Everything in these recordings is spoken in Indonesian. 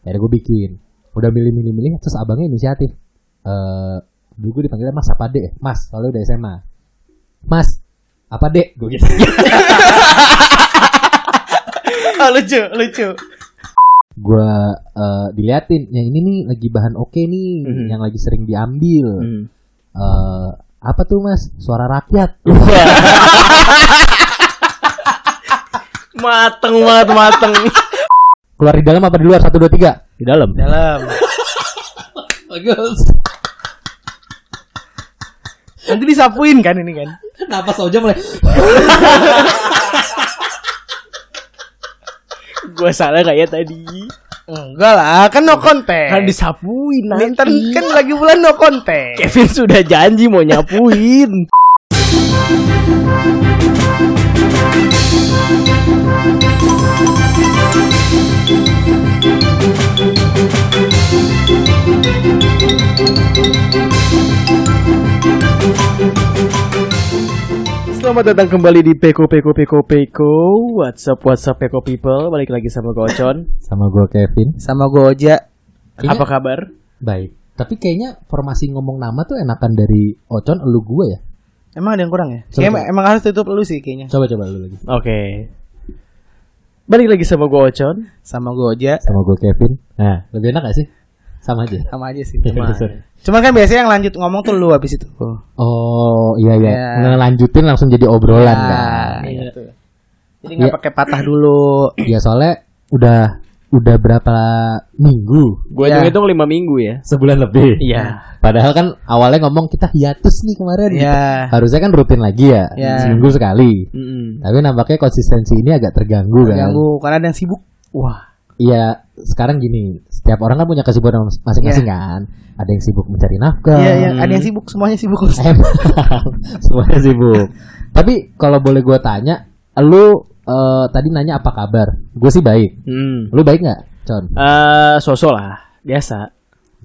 Akhirnya gue bikin. Udah milih-milih-milih, terus abangnya inisiatif. Eh, dulu gue dipanggilnya Mas apa dek? Mas, soalnya udah SMA. Mas, apa dek? Gue gitu. Oh, lucu, lucu. gue eh, diliatin, yang ini nih lagi bahan oke nih, Mhm. yang lagi sering diambil. Hmm. Eh, apa tuh mas? Suara rakyat. mateng banget mateng Keluar di dalam apa di luar? Satu dua tiga. di dalam Dalam. Bagus. Nanti disapuin kan ini kan. Napas aja mulai. gue salah kayak tadi Enggak lah, kan no konten. kan disapuin nanti ntar kan lagi bulan no konten. Kevin sudah janji mau nyapuin Selamat datang kembali di Peko Peko Peko Peko What's up What's up Peko People Balik lagi sama Gocon Sama gue Kevin. Sama Goja. Kayaknya- Apa kabar? Baik. Tapi kayaknya formasi ngomong nama tuh enakan dari Ocon elu gue ya. Emang ada yang kurang ya? Coba, Kayaknya coba. emang, harus tutup lu sih kayaknya. Coba coba lu lagi. Oke Balik lagi sama Gocon Sama Goja. Sama gue Kevin. Nah, lebih enak gak sih? Sama aja. Sama aja sih. Sama. Cuman kan biasanya yang lanjut ngomong tuh lu habis itu. Oh iya iya. Ya. Ngelanjutin langsung jadi obrolan Ya, kan. gitu. Jadi nggak Iya. pakai patah dulu. Ya soalnya udah udah berapa minggu? Gue Ya. hitung-hitung 5 minggu ya Sebulan lebih. Iya Padahal kan awalnya ngomong kita hiatus nih kemarin. Ya. Harusnya kan rutin lagi ya, Ya. seminggu sekali. Mm-mm. Tapi nampaknya konsistensi ini agak terganggu kan. Ganggu karena ada yang sibuk. Wah Iya, sekarang gini, setiap orang kan punya kesibukan masing-masing kan. Ada yang sibuk mencari nafkah. Iya, iya, ada yang sibuk, semuanya sibuk. Semuanya sibuk. Tapi kalau boleh gue tanya, lu eh, tadi nanya apa kabar? Gue sih baik. Hmm. Lu baik nggak, Con? Eh, sosok lah biasa.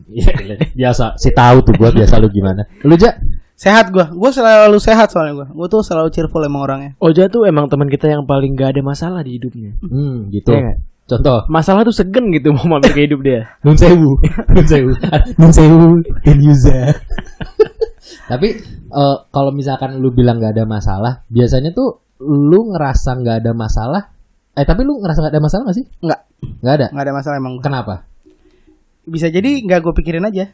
Iya, biasa. Si tahu tuh gue biasa lu gimana. Lu aja Sehat gua. Gua selalu sehat soalnya gua. Gua tuh selalu cheerful emang orangnya. Oja tuh emang teman kita yang paling gak ada masalah di hidupnya. Hmm, gitu. Iya nggak? Contoh, Masalah tuh segen gitu mau mampir ke hidup dia. Nun sewu, Nun sewu, Nun sewu, in user. Tapi eh, kalau misalkan lu bilang nggak ada masalah, biasanya tuh lu ngerasa nggak ada masalah. Eh tapi lu ngerasa nggak ada masalah gak sih? Enggak, Nggak ada. enggak ada masalah emang. Kenapa? Bisa jadi nggak gue pikirin aja.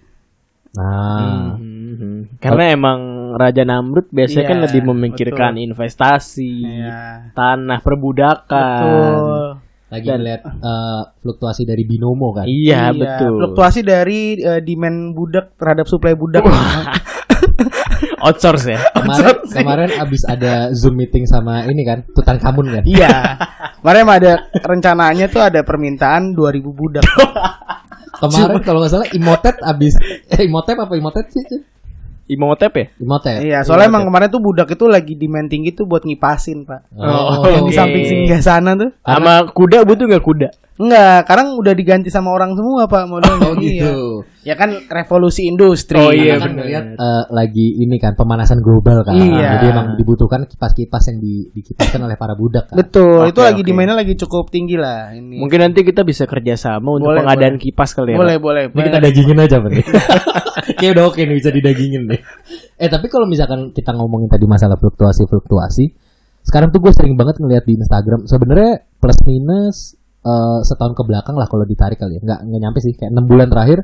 Nah, Mhm. Karena emang Raja Namrud biasanya kan Iya, lebih memikirkan investasi, Iya. tanah, perbudakan. Betul. Lagi Dan- ngeliat eh, fluktuasi dari binomo kan. Iya, betul. Fluktuasi dari eh, demand budak terhadap supply budak. Outsource ya. Kemarin kemarin abis ada zoom meeting sama ini kan, Tutan Kamun kan. iya. Kemarin ada rencananya tuh ada permintaan 2000 budak. Kemarin kalau nggak salah Imotet abis eh Imotep apa Imotet sih? Imotep ya? Imotet. iya, soalnya emang kemarin tuh budak itu lagi demand tinggi tuh buat ngipasin, Pak. Oh, Yang di oke. samping singgah sana tuh. Sama kuda butuh nggak kuda? Enggak, sekarang udah diganti sama orang semua, Pak, modelnya. Oh gitu. Ya kan revolusi industri. Oh, iya, kan bener. ngeliat eh, lagi ini kan pemanasan global kan. Iya. Jadi emang dibutuhkan kipas-kipas yang di, dikipaskan oleh para budak kan. Betul, Oke, itu lagi oke. demandnya lagi cukup tinggi lah ini. Mungkin nanti kita bisa kerjasama untuk Boleh, pengadaan kipas kali ya. boleh, Pak? boleh. Ini kita dagingin aja berarti. Kayak udah oke nih bisa didagingin deh. Eh tapi kalau misalkan kita ngomongin tadi masalah fluktuasi-fluktuasi, sekarang tuh gue sering banget ngeliat di Instagram. Sebenarnya plus minus eh, setahun ke belakang lah kalau ditarik kali ya. Nggak, nggak nyampe sih. Kayak enam bulan terakhir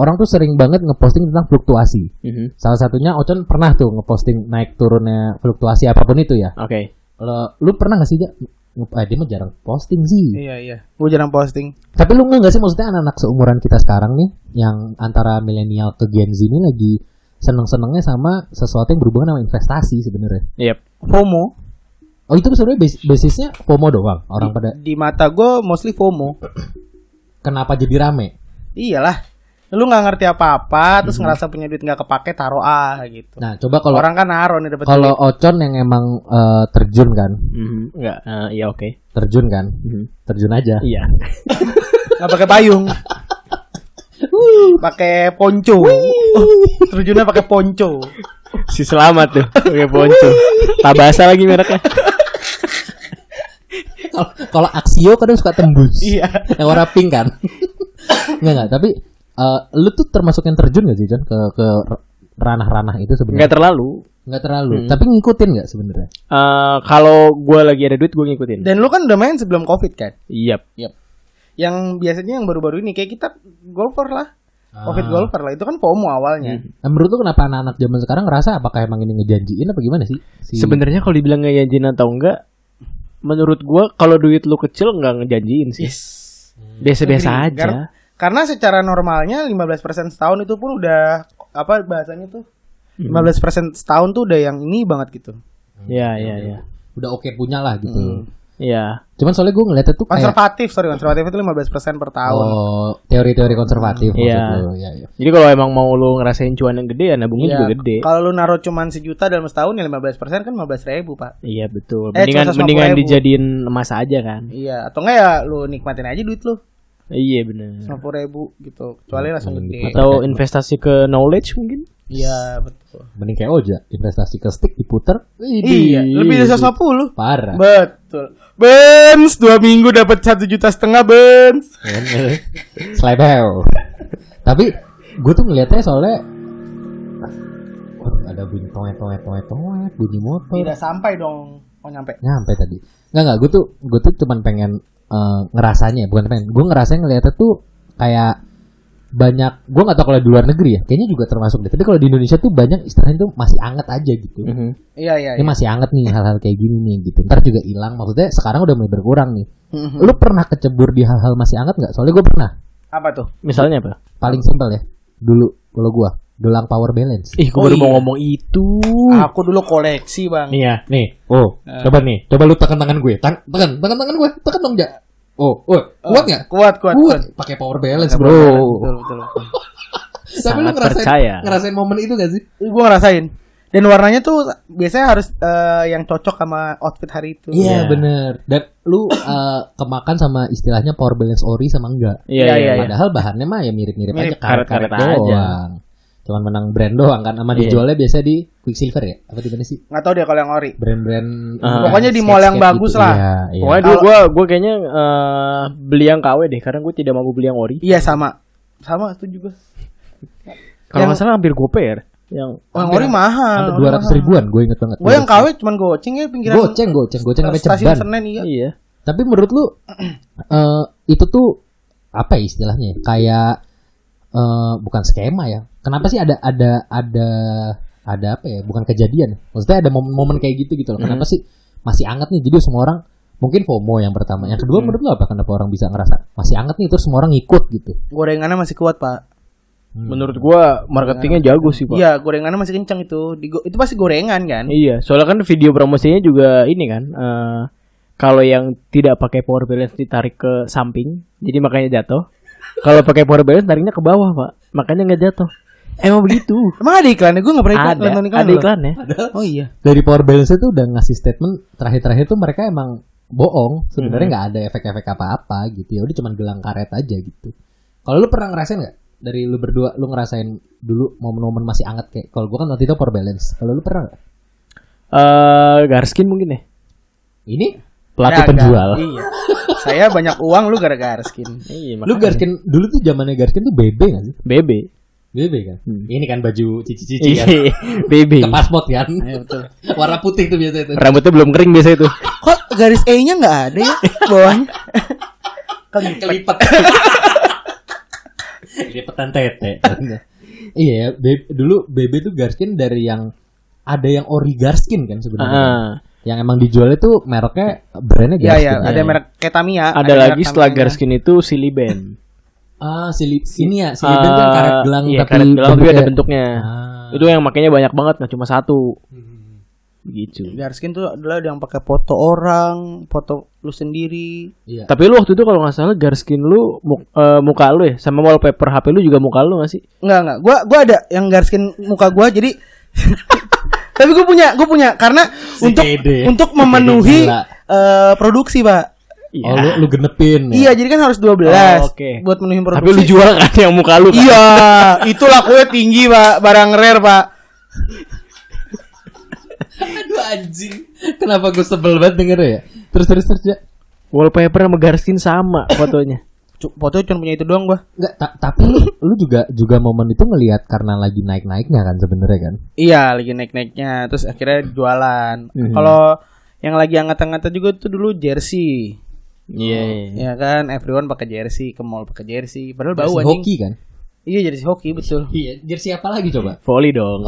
orang tuh sering banget ngeposting tentang fluktuasi. Mhm. Salah satunya Ocon pernah tuh ngeposting naik turunnya fluktuasi apa pun itu ya. Oke. Kalau lu pernah gak sih? Nge- eh, dia mah jarang posting sih. Iya, iya. Gue jarang posting. Tapi lu nggak sih maksudnya anak-anak seumuran kita sekarang nih yang antara milenial ke Gen Z ini lagi seneng-senengnya sama sesuatu yang berhubungan sama investasi sebenarnya. Yep. FOMO. Oh itu sebenarnya bas- basisnya FOMO doang. Orang pada Di mata gue mostly FOMO. kenapa jadi rame? Iyalah. Lu nggak ngerti apa-apa, terus ngerasa punya duit nggak kepake, taruh ah gitu. Nah coba kalau Orang kan naruh nih dapat kalau. Ocon yang emang eh, terjun kan, Mhm. Enggak. Eh, iya oke. terjun kan, Mhm. terjun aja. Iya. nggak pakai payung. pakai ponco. Oh, terjunnya pakai ponco. Si selamat tuh pakai ponco. Tabasa lagi mereknya. Kalau Axio kadang suka tembus. Iya. yang warna pink kan. Enggak enggak, tapi eh, lu tuh termasuk yang terjun gak sih John ke ke ranah-ranah itu Nggak sebenarnya? terlalu. Enggak terlalu, Hmm. tapi ngikutin nggak sebenarnya? Eh, kalau gue lagi ada duit gue ngikutin. Dan lu kan udah main sebelum covid kan? Iya. Yang biasanya yang baru-baru ini kayak kita golfer lah. Covid Ah. golfer lah itu kan FOMO awalnya. Nah, menurut lu kenapa anak-anak zaman sekarang ngerasa apakah emang ini ngejanjiin apa gimana sih? Si- Sebenarnya kalau dibilang ngejanjiin atau enggak, menurut gua kalau duit lu kecil nggak ngejanjiin sih. Biasa-biasa Agree. aja. Kar- Karena secara normalnya 15% setahun itu pun udah apa bahasanya tuh? Hmm. 15% setahun tuh udah yang ini banget gitu. Iya, iya, iya. udah oke punya lah gitu. Iya. Cuman soalnya gue ngeliatnya tuh kayak Konservatif, sorry konservatif itu 15% per tahun. oh teori-teori konservatif Iya. lu. Iya, iya. Jadi kalau emang mau lu ngerasain cuan yang gede ya nabungnya Iya. juga gede. Kalau lu naruh cuman sejuta dalam setahun ya 15% kan 15 ribu pak. Iya betul. Eh, Mendingan cuma 150 mendingan ribu. dijadiin emas aja kan. Iya, atau enggak ya lu nikmatin aja duit lu Iya benar. 50 ribu gitu. Kecuali langsung gede. Atau investasi ke knowledge mungkin? Iya betul. Mending kayak Oja, investasi ke stick diputer. Iya, lebih dari 150. Parah. Betul. Benz dua minggu dapat satu juta setengah Benz. Slebel. Tapi gue tuh ngeliatnya soalnya Waduh, ada bunyi toet toet toet toet bunyi motor Tidak sampai dong. Oh nyampe. nyampe tadi nggak nggak gue tuh gue tuh cuman pengen eh, ngerasanya bukan pengen gue ngerasain ngeliatnya tuh kayak banyak gue nggak tahu kalau di luar negeri ya kayaknya juga termasuk deh tapi kalau di Indonesia tuh banyak istilahnya tuh masih anget aja gitu Mhm. Iya iya. ini masih anget nih hal-hal kayak gini nih gitu ntar juga hilang maksudnya sekarang udah mulai berkurang nih Mhm. lu pernah kecebur di hal-hal masih anget nggak soalnya gue pernah Apa tuh? Misalnya apa? paling simpel ya dulu kalau gue gelang power balance Ih, gue Oh, baru iya. mau ngomong itu. Aku dulu koleksi bang. nih ya nih oh coba nih coba lu tekan tangan gue Tan- tekan tekan tangan gue tekan dong ja oh oh kuat nggak Kuat kuat kuat kuat. pakai power balance bro Betul betul. betul. tapi lu Sangat ngerasain percaya. ngerasain momen itu gak sih Gue ngerasain. Dan warnanya tuh biasanya harus eh, yang cocok sama outfit hari itu. iya Iya. bener dan lu eh, kemakan sama istilahnya power balance ori sama enggak Iya, Iya, iya. iya. padahal bahannya mah ya mirip-mirip aja karet-karet karet-karet aja. Cuman menang brand doang kan sama Iya. dijualnya biasa di Quicksilver ya apa di mana sih Nggak tahu dia kalau yang ori. brand-brand Ah. Pokoknya di mall yang bagus gitu. lah. Iya, iya. Pokoknya dulu gue gue kayaknya eh, beli yang KW deh karena gue tidak mampu beli yang ori. Iya sama. Sama itu juga. Kalau nggak salah hampir gope ya. Yang Oh, yang ori mahal. Sampai dua ratus ribuan gue inget banget Gue yang KW cuman goceng ya pinggiran goceng goceng goceng sampai ceban Senen iya. Iya. tapi menurut lu eh, itu tuh apa ya istilahnya ya? kayak eh, bukan skema ya kenapa sih ada ada ada ada apa ya bukan kejadian maksudnya ada momen-momen kayak gitu gitu loh kenapa sih masih anget nih jadi semua orang mungkin FOMO yang pertama yang kedua menurut lu apa kenapa orang bisa ngerasa masih anget nih terus semua orang ngikut gitu Gorengannya masih kuat pak. Menurut gue marketingnya jago sih pak. Iya gorengannya masih kencang itu. Digo- itu pasti gorengan kan. Iya, soalnya kan video promosinya juga ini kan. eh, kalau yang tidak pakai power balance ditarik ke samping, jadi makanya jatuh. Kalau pakai power balance tariknya ke bawah pak, makanya nggak jatuh. Emang begitu. Emang ada iklannya? Gue nggak pernah iklan. ada, nonton iklan ada loh. iklannya. Oh iya. dari power balance itu udah ngasih statement terakhir-terakhir tuh mereka emang bohong sebenarnya nggak ada efek-efek apa-apa gitu ya udah cuman gelang karet aja gitu kalau lu pernah ngerasain nggak dari lu berdua lu ngerasain dulu momen-momen masih anget kayak kalau gua kan waktu itu power balance kalau lu pernah nggak Eh, Garskin mungkin ya. ini pelaku Dagang. penjual Iya. Saya banyak uang lu gara-gara skin. Iya, lu Garskin dulu tuh zamannya Garskin tuh BB nggak sih BB. BB kan Hmm. ini kan baju cici-cici kan Iya, BB. ke pasport kan Iya betul. warna putih tuh biasa itu Rambutnya belum kering biasa itu. Kok garis E-nya nggak ada ya bawahnya? kelipet kelipetan tete iya ya dulu BB tuh Garskin dari yang ada yang ori Garskin kan sebenarnya Ah, yang emang dijualnya tuh mereknya brandnya Iya Garskin iya. ya. Ada merek kayak Tamiya. ada merek lagi setelah. Garskin itu Siliben. ah sili ini ya sili kan Ah, karet gelang iya, tapi karet gelang tapi ada bentuknya- bentuknya. ah. Itu yang makanya banyak banget nggak cuma satu. Gitu. Garskin tuh adalah yang pakai foto orang, foto lu sendiri. iya Tapi lu waktu itu kalau nggak salah Garskin lu mu- eh, muka lu ya sama wallpaper HP lu juga muka lu nggak sih? Enggak enggak. Gua gua ada yang Garskin muka gua jadi Tapi gue punya, gue punya karena Si untuk Kede. untuk memenuhi eh, produksi, Pak. oh lu, lu genepin Iya, ya jadi kan harus 12 Oh, oke. buat menuhin produksi. Tapi lu jual kan yang muka lu kan? Iya, itulah kue tinggi, Pak. Barang rare, Pak. aduh anjing kenapa gue sebel banget denger ya terus terus terus ya Wallpaper sama Garskin sama fotonya. Foto cuma punya itu doang gua. Enggak, ta- tapi lu, lu juga juga momen itu ngelihat karena lagi naik-naiknya kan sebenarnya kan. Iya, lagi naik-naiknya terus akhirnya jualan. Mhm. Kalau yang lagi angkat-angkat juga tuh dulu jersey. Iya. Ya kan, everyone pakai jersey, ke mall pakai jersey. Padahal bau anjing. hoki kan? Iya, jersey hoki betul. Iya, jersey apa lagi coba? Volley dong.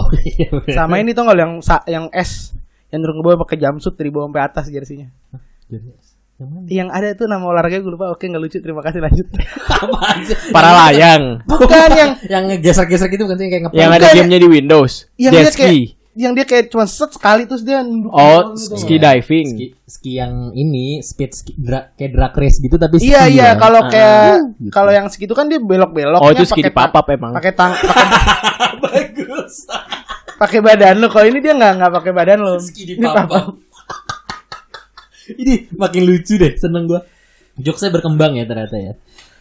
Sama ini tuh nggak yang yang S yang dulu bawah pakai jumpsuit dari bawah sampai atas jersinya. Jersey yang mana? Yang ada tuh nama olahraga gue lupa. Oke, nggak lucu. Terima kasih lanjut. Para layang. Bukan yang yang ngegesek-gesek gitu kan sih kayak ngepel. Yang ada gamenya di Windows. yang Jet dia kayak ski. yang dia kayak cuma set sekali terus dia nunduk Oh, gitu. ski diving. ski, ski yang ini speed ski, dra- kayak drag race gitu tapi ski Iya iya kalau Ah, kayak gitu. kalau yang segitu kan dia belok-belok Oh, itu ski di papap emang. pakai tang pakai bagus. pakai badan lo kalau ini dia nggak nggak pakai badan lo ski di Ini papap. Ini makin lucu deh, seneng gua. Jokesnya berkembang ya ternyata ya.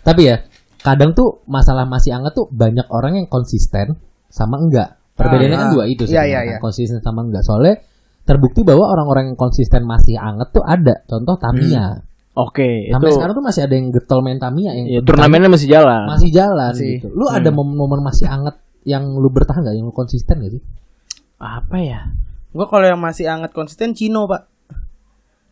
Tapi ya, kadang tuh masalah masih anget tuh banyak orang yang konsisten sama enggak. Perbedaannya Ah, kan ah. dua itu Iya, sebenarnya iya, kan, iya. konsisten sama enggak. Soalnya terbukti bahwa orang-orang yang konsisten masih anget tuh ada. Contoh Tamiya. Oke, itu Sampai sekarang tuh masih ada yang getol main Tamiya yang ya, turnamennya masih jalan. masih jalan Masih. gitu. Lu ada momen-momen masih anget yang lu bertahan gak? Yang lu konsisten gak sih? Apa ya? Gue kalau yang masih anget konsisten Cino pak.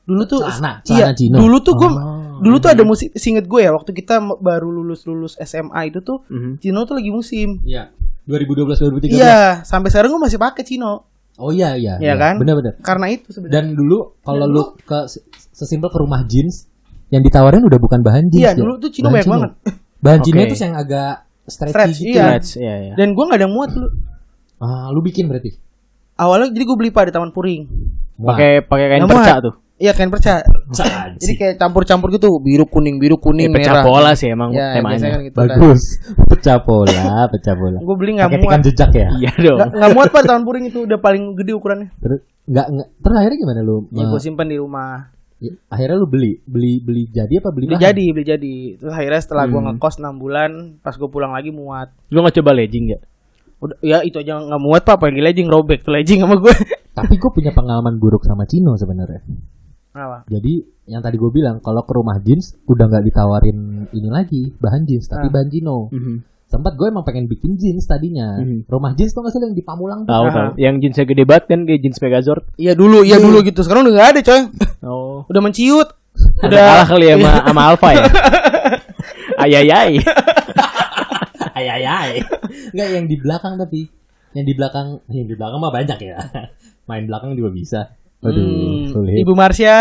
Dulu tuh Celana, iya, celana Cino. dulu tuh gue Oh. dulu tuh ada musik singet gue ya waktu kita baru lulus lulus SMA itu tuh Mhm. Cino tuh lagi musim. Iya. 2012 2013. Iya sampai sekarang gue masih pakai Cino. Oh iya iya. Iya kan? Benar-benar. Karena itu sebenarnya. Dan dulu kalau lu ke sesimpel ke rumah jeans yang ditawarin udah bukan bahan jeans. Iya ya? dulu tuh Cino Bahan banyak banget. Bahan jeansnya Oke. itu yang agak stretchy Stretch, gitu. iya. Match, iya, iya. Dan gue nggak ada muat dulu. Ah, lu bikin berarti. Awalnya jadi gue beli pak di Taman Puring. Pakai pakai kain Nggak perca muat. tuh. Iya kain perca. Jadi kayak campur-campur gitu, biru kuning, biru kuning, Eh, pecah merah. pola sih emang Ya, biasanya kan temanya. gitu kan. bagus. Pecah pola, pecah pola. Gue beli nggak muat. tikan jejak ya. Iya dong. Nggak nggak muat pak Taman Puring itu udah paling gede ukurannya. Terus enggak enggak terus akhirnya gimana lu? Ya gue simpan di rumah. Ya, akhirnya lu beli beli beli jadi apa beli, Beli bahan? jadi, beli jadi. Terus akhirnya setelah gue Hmm. ngekos 6 bulan, pas gue pulang lagi muat. Lu nggak coba legging gak? Udah, ya itu aja nggak muat pak, apalagi legging robek tuh legging sama gue. Tapi gue punya pengalaman buruk sama Cino sebenarnya. Apa? Jadi yang tadi gue bilang kalau ke rumah jeans udah nggak ditawarin ini lagi bahan jeans tapi Ah. bahan Cino. Sempat gue emang pengen bikin jeans tadinya. Mhm. Rumah jeans tuh nggak yang di Pamulang tuh. Tahu tahu. Yang jeansnya gede banget kan kayak jeans Megazord. Iya dulu, iya dulu gitu. Sekarang udah nggak ada coy. Oh. Udah menciut. Udah kalah kali ya sama, sama Alfa ya. Ayayay. Ayayay. Enggak yang di belakang tapi. Yang di belakang, yang di belakang mah banyak ya. Main belakang juga bisa. Aduh, Hmm, sulit. Ibu Marsha.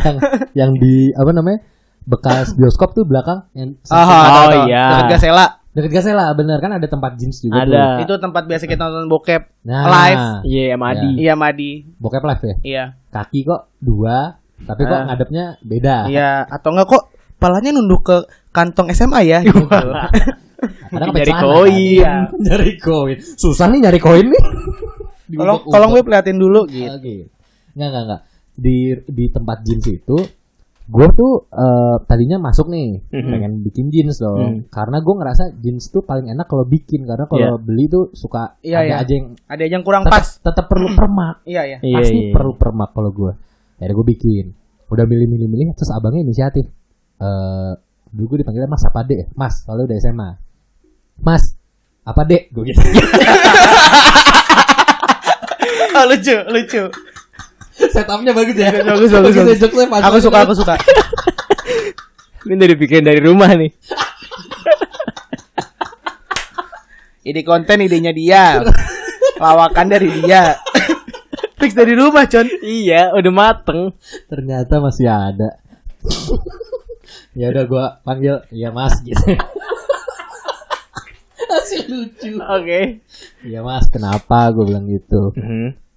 yang, yang di apa namanya? Bekas bioskop tuh belakang yang Oh, tahu. iya. Dekat Gasela. Deket Gasela bener kan ada tempat jeans juga tuh. Ada. Itu tempat biasa kita nonton bokep. Nah, Live. Iya, sama Adi. Iya Madi. Bokep live ya. Iya. Kaki kok dua, tapi kok Ah. ngadepnya beda. Iya. Atau enggak kok palanya nunduk ke kantong SMA ya? Gitu. Sampai nyari koin. kan? Iya. nyari koin. Susah nih nyari koin nih. Tolong tolong gue liatin dulu gitu. Oke. Enggak, enggak, enggak. Di di tempat jeans itu gue tuh eh, tadinya masuk nih Mhm. pengen bikin jeans dong Mhm. karena gue ngerasa jeans tuh paling enak kalau bikin karena kalau beli tuh suka Iya, ada iya. aja yang Ada yang kurang tetap, pas. tetap perlu permak Iya ya. Iya, pasti iya. perlu permak kalau gue akhirnya gue bikin udah milih-milih milih terus abangnya inisiatif eh dulu gue dipanggilnya mas apa dek ya? mas soalnya udah SMA mas apa dek gue gitu Oh, lucu, lucu. Setupnya bagus ya Bagus, bagus, bagus. ya, jokesnya pas Aku suka, aku suka. Ini udah dibikin dari rumah nih. Ide konten idenya dia. Lawakan dari dia. Fix dari rumah, Con. Iya, udah mateng. ternyata masih ada ya udah gue panggil ya mas gitu masih lucu Oke. ya mas kenapa gue bilang gitu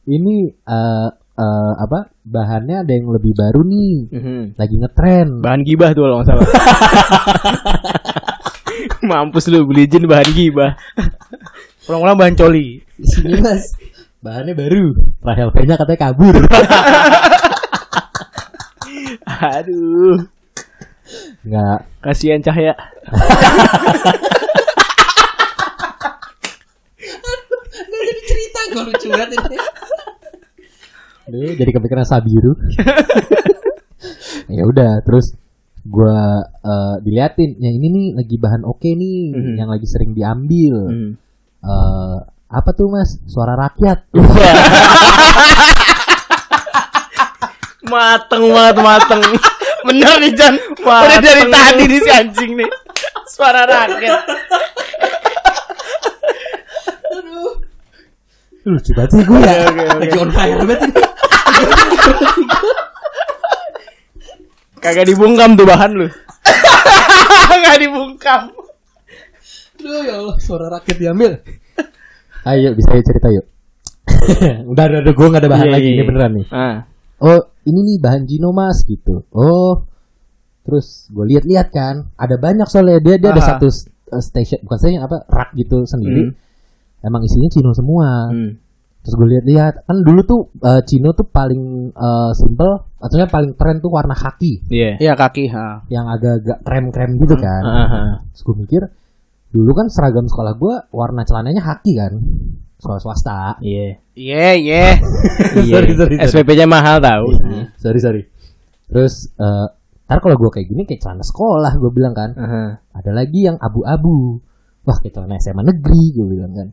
ini eh eh, apa bahannya ada yang lebih baru nih. Lagi ngetren. Bahan gibah tuh kalau nggak salah. Mampus lu beli jin bahan gibah. Pulang-pulang bahan coli. sini mas bahannya baru. Rahel V nya katanya kabur. Aduh, nggak. Kasihan Cahya. cerita gue lucu banget ini Aduh, jadi kepikiran Sabiru ya udah terus gua eh, diliatin, yang ini nih lagi bahan oke nih, Mhm. yang lagi sering diambil. Hmm. Eh, apa tuh mas? Suara rakyat. mateng banget mateng. Bener nih Jan. Udah dari tadi nih si anjing nih. Suara rakyat. Lucu banget sih gue ya. Lagi on fire banget. Kagak dibungkam tuh bahan lu. Enggak dibungkam. Aduh ya Allah, suara rakyat diambil. Ayo bisa yuk cerita yuk. udah, udah, udah, gue gak ada bahan Iya, lagi, iya, ini iya. beneran nih. Ah. Oh, ini nih bahan Gino mas gitu. Oh, terus gue lihat-lihat kan, ada banyak soalnya dia dia ada Aha. satu uh, station, bukan station apa rak gitu sendiri. Emang isinya Cino semua. Hmm. Terus gue lihat-lihat, kan dulu tuh uh, Cino tuh paling uh, simple, artinya paling keren tuh warna kaki, Iya. Iya kaki, ha. yang agak-agak krem-krem gitu kan. Ah, ah. Terus gue mikir, dulu kan seragam sekolah gue warna celananya kaki kan, sekolah swasta. Iya. Iya, iya. Iya. Sorry, sorry, sorry. SPP-nya mahal tau. sorry sorry. Terus, eh ntar kalau gue kayak gini kayak celana sekolah gue bilang kan, Aha. ada lagi yang abu-abu. Wah kayak celana SMA negeri gue bilang kan.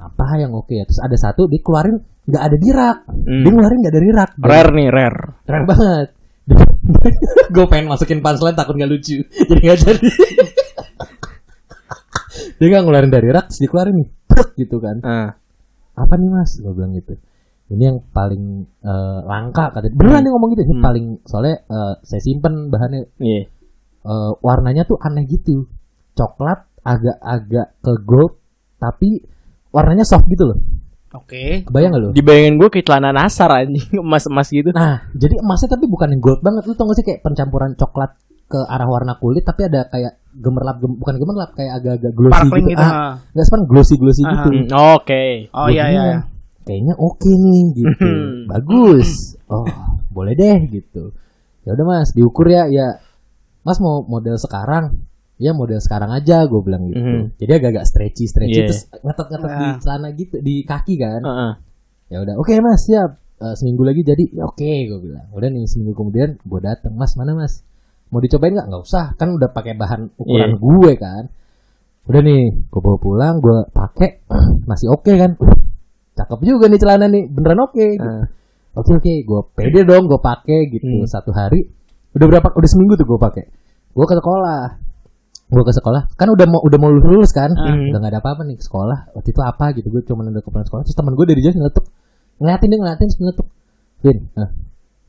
Apa yang oke ya? Terus ada satu dia keluarin nggak ada di rak. Hmm. Dia ngeluarin nggak ada di rak. Rare nih, rare. Rare banget. gue pengen masukin punchline takut nggak lucu. Jadi nggak jadi. dia nggak ngeluarin dari rak, terus dikeluarin nih. Gitu kan. Ah. Apa nih mas? Gue bilang gitu. Ini yang paling eh, langka katanya. Beneran dia ngomong gitu. Ini Hmm. paling soalnya eh, saya simpen bahannya Iya. eh, warnanya tuh aneh gitu. Coklat agak-agak ke gold tapi warnanya soft gitu loh. Oke. Kebayang gak lo? Dibayangin gue kayak celana nasar anjing, emas-emas gitu. Nah, jadi emasnya tapi bukan yang gold banget. Lu tau gak sih kayak pencampuran coklat ke arah warna kulit tapi ada kayak gemerlap gem- bukan gemerlap kayak agak-agak glossy Sparkling gitu. gitu. Ah, ha. nggak sepan glossy glossy Ah, gitu. Hmm, Oke. Oh iya iya. iya. Kayaknya oke nih gitu. Hmm. Bagus. Oh, boleh deh gitu. Ya udah Mas, diukur ya. Ya Mas mau model sekarang? Ya model sekarang aja gue bilang gitu. Mhm. Jadi agak-agak stretchy stretchy Iya. terus ngetet-ngetet di Ah. celana gitu, di kaki kan. Heeh. Ya udah, oke Mas, siap. Eh, seminggu lagi jadi ya oke gue bilang. Udah nih seminggu kemudian gue datang, Mas, mana Mas? Mau dicobain nggak? Nggak usah, kan udah pakai bahan ukuran Iya. gue kan. Udah nih, gue bawa pulang, gue pakai masih oke kan. Uh, Cakep juga nih celana nih, beneran oke. gitu. Ah. Oke oke, gue pede dong, gue pakai gitu Hmm. satu hari. Udah berapa? Udah seminggu tuh gue pakai. Gue ke sekolah, gue ke sekolah, kan udah mau udah mau lulus, lulus kan, Hmm. udah nggak ada apa-apa nih ke sekolah. Waktu itu apa gitu, gue cuma udah ke sekolah. Terus teman gue dari jauh ngeletuk, ngeliatin dia ngeliatin ngeletuk, Win, eh,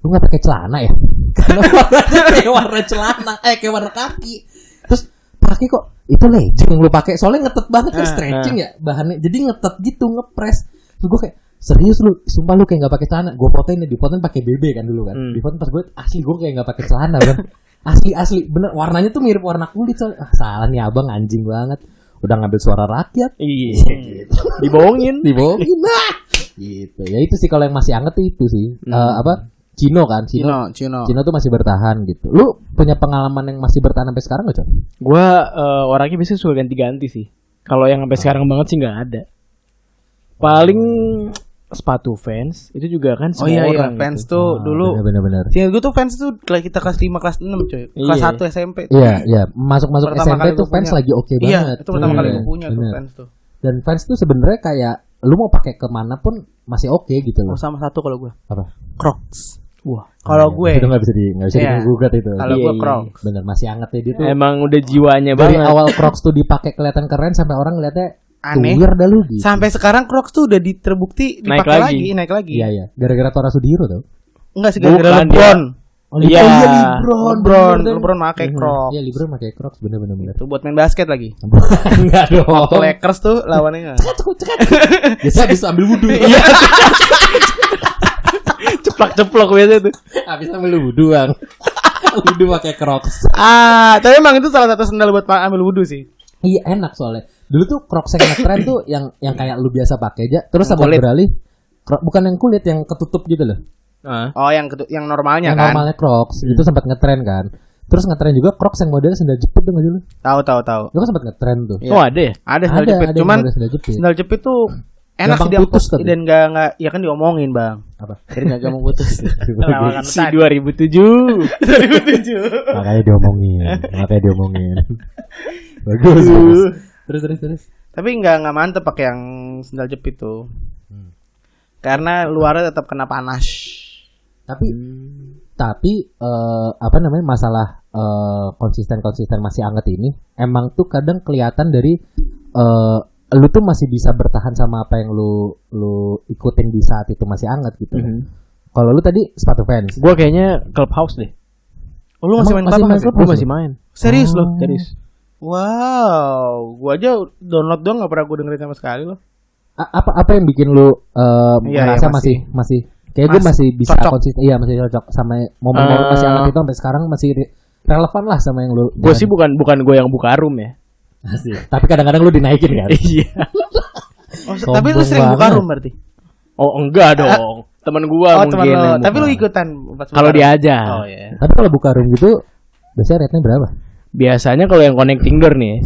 lu nggak pakai celana ya? Karena warnanya kayak warna celana, eh kayak warna kaki. Terus pakai kok itu legging lu pakai soalnya ngetet banget kan Ah, stretching ya bahannya jadi ngetet gitu ngepres terus gue kayak serius lu sumpah lu kayak nggak pakai celana gue fotoin nih di fotoin pakai BB kan dulu kan Hmm. di fotoin pas gue asli gue kayak nggak pakai celana kan asli asli bener warnanya tuh mirip warna kulit soalnya ah, salah nih abang anjing banget udah ngambil suara rakyat Iya. Dibohongin. dibohongin nah gitu ya itu sih kalau yang masih anget tuh itu sih Hmm. Eh, apa Cino kan Cino Cino, Cino. Cino tuh masih bertahan gitu lu punya pengalaman yang masih bertahan sampai sekarang gak Con? Gua eh, orangnya biasanya suka ganti-ganti sih. Kalau yang sampai sekarang banget sih nggak ada. Paling sepatu fans itu juga kan Oh semua iya iya, orang fans gitu. tuh Ah, dulu. bener-bener Seingat gue tuh fans tuh kelas kita kelas 5 kelas 6 coy. Kelas Iya. 1 SMP. tuh. Iya, iya. Masuk-masuk Pertama SMP kali tuh fans punya. lagi oke Iya, banget. itu pertama kali Iya, gue punya tuh bener. fans tuh. Dan fans tuh sebenarnya kayak lu mau pakai ke mana pun masih oke gitu loh. Oh, sama satu kalau gue. Apa? Crocs. Wah, Kalau Iya, gue itu nggak bisa di nggak bisa Iya. digugat itu. kalau Iya, gue iya. Crocs. Bener masih anget ya dia tuh. emang udah jiwanya dari banget. awal Crocs tuh dipakai kelihatan keren sampai orang ngeliatnya Aneh. Dah lu gitu. Sampai sekarang Crocs tuh udah di- terbukti Naik dipakai lagi. lagi. naik lagi. Iya iya. Gara-gara Tora Sudiro tuh. Enggak sih gara-gara dia- LeBron. Oh, Iya. oh iya Lebron. LeBron, bener, LeBron pakai bener. Crocs. Iya Lebron pakai Crocs bener-bener bener. Itu buat main basket lagi. Enggak dong. Waktu Lakers tuh lawannya enggak. Biasa bisa ambil wudhu. Iya. Ceplak-ceplok biasa tuh. Habis ambil wudhu bang. wudhu pakai Crocs. ah, tapi emang itu salah satu sendal buat ambil wudhu sih. Iya enak soalnya. Dulu tuh Crocs yang ngetren tuh yang yang kayak lu biasa pakai aja. Terus sama beralih bukan yang kulit yang ketutup gitu loh. Oh, yang ketu- yang normalnya yang kan. normalnya Crocs itu sempat ngetren kan. Terus ngetren juga Crocs yang modelnya sendal jepit tuh nggak sih lu? Tahu tahu tahu. Lu kan sempat ngetren tuh. Oh ada ya? Ada sendal Ada jepit, ada cuman model sendal jepit. sendal jepit tuh Enak Gampang sih dia putus tapi. dan nggak nggak ya kan diomongin bang. Apa? Jadi nggak gampang putus. Si tadi. 2007. Makanya diomongin, makanya diomongin. bagus, bagus. Terus terus terus. Tapi nggak nggak mantep pakai yang sendal jepit tuh. Karena luarnya tetap kena panas. Tapi tapi eh, apa namanya masalah eh, konsisten-konsisten masih anget ini emang tuh kadang kelihatan dari eh, lu tuh masih bisa bertahan sama apa yang lu lu ikutin di saat itu masih anget gitu. Mhm. Kalau lu tadi sepatu fans. Gue kayaknya clubhouse deh. Oh, lu masih Emang main masih apa main masih? Gue masih main. Serius Oh. loh? Serius. Wow, gua aja download doang nggak pernah gua dengerin sama sekali loh. A- apa apa yang bikin lu eh, Iya, merasa iya, masih masih kayak gue Mas- masih bisa cocok. konsisten iya masih cocok sama momen-momen Eh. masih anget itu sampai sekarang masih re- relevan lah sama yang lu Gue sih bukan bukan gue yang buka room ya. Asik. tapi kadang-kadang lu dinaikin kan Iya. Oh, Sombong tapi lu sering buka room berarti? Oh enggak dong. Temen gue oh, mungkin. temen lo. Tapi lu ikutan Kalau room? diajak. Oh iya. tapi kalau buka room gitu biasanya rate-nya berapa Biasanya kalau yang connecting door nih.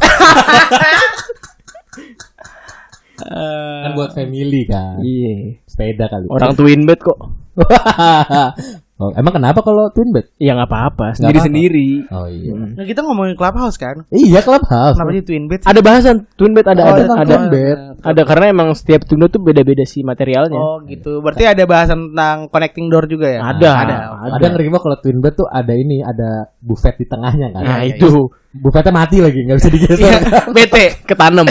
kan buat family kan Iya. sepeda kali Orang twin bed kok. oh, emang kenapa kalau twin bed Ya nggak apa-apa. Sendiri-sendiri. oh iya Nah, kita ngomongin clubhouse kan? iya clubhouse Kenapa sih twin bed? sih? Ada bahasan twin bed ada Oh, ada tentang ada. twin bed. Ada karena emang setiap twin bed tuh beda-beda sih materialnya. Oh gitu. Berarti ada bahasan tentang connecting door juga ya? Ada. Ada. ada yang ngeri kalau twin bed tuh ada ini ada buffet di tengahnya kan Nah iya, itu buffetnya mati lagi nggak bisa digeser Iya. bete ketanam.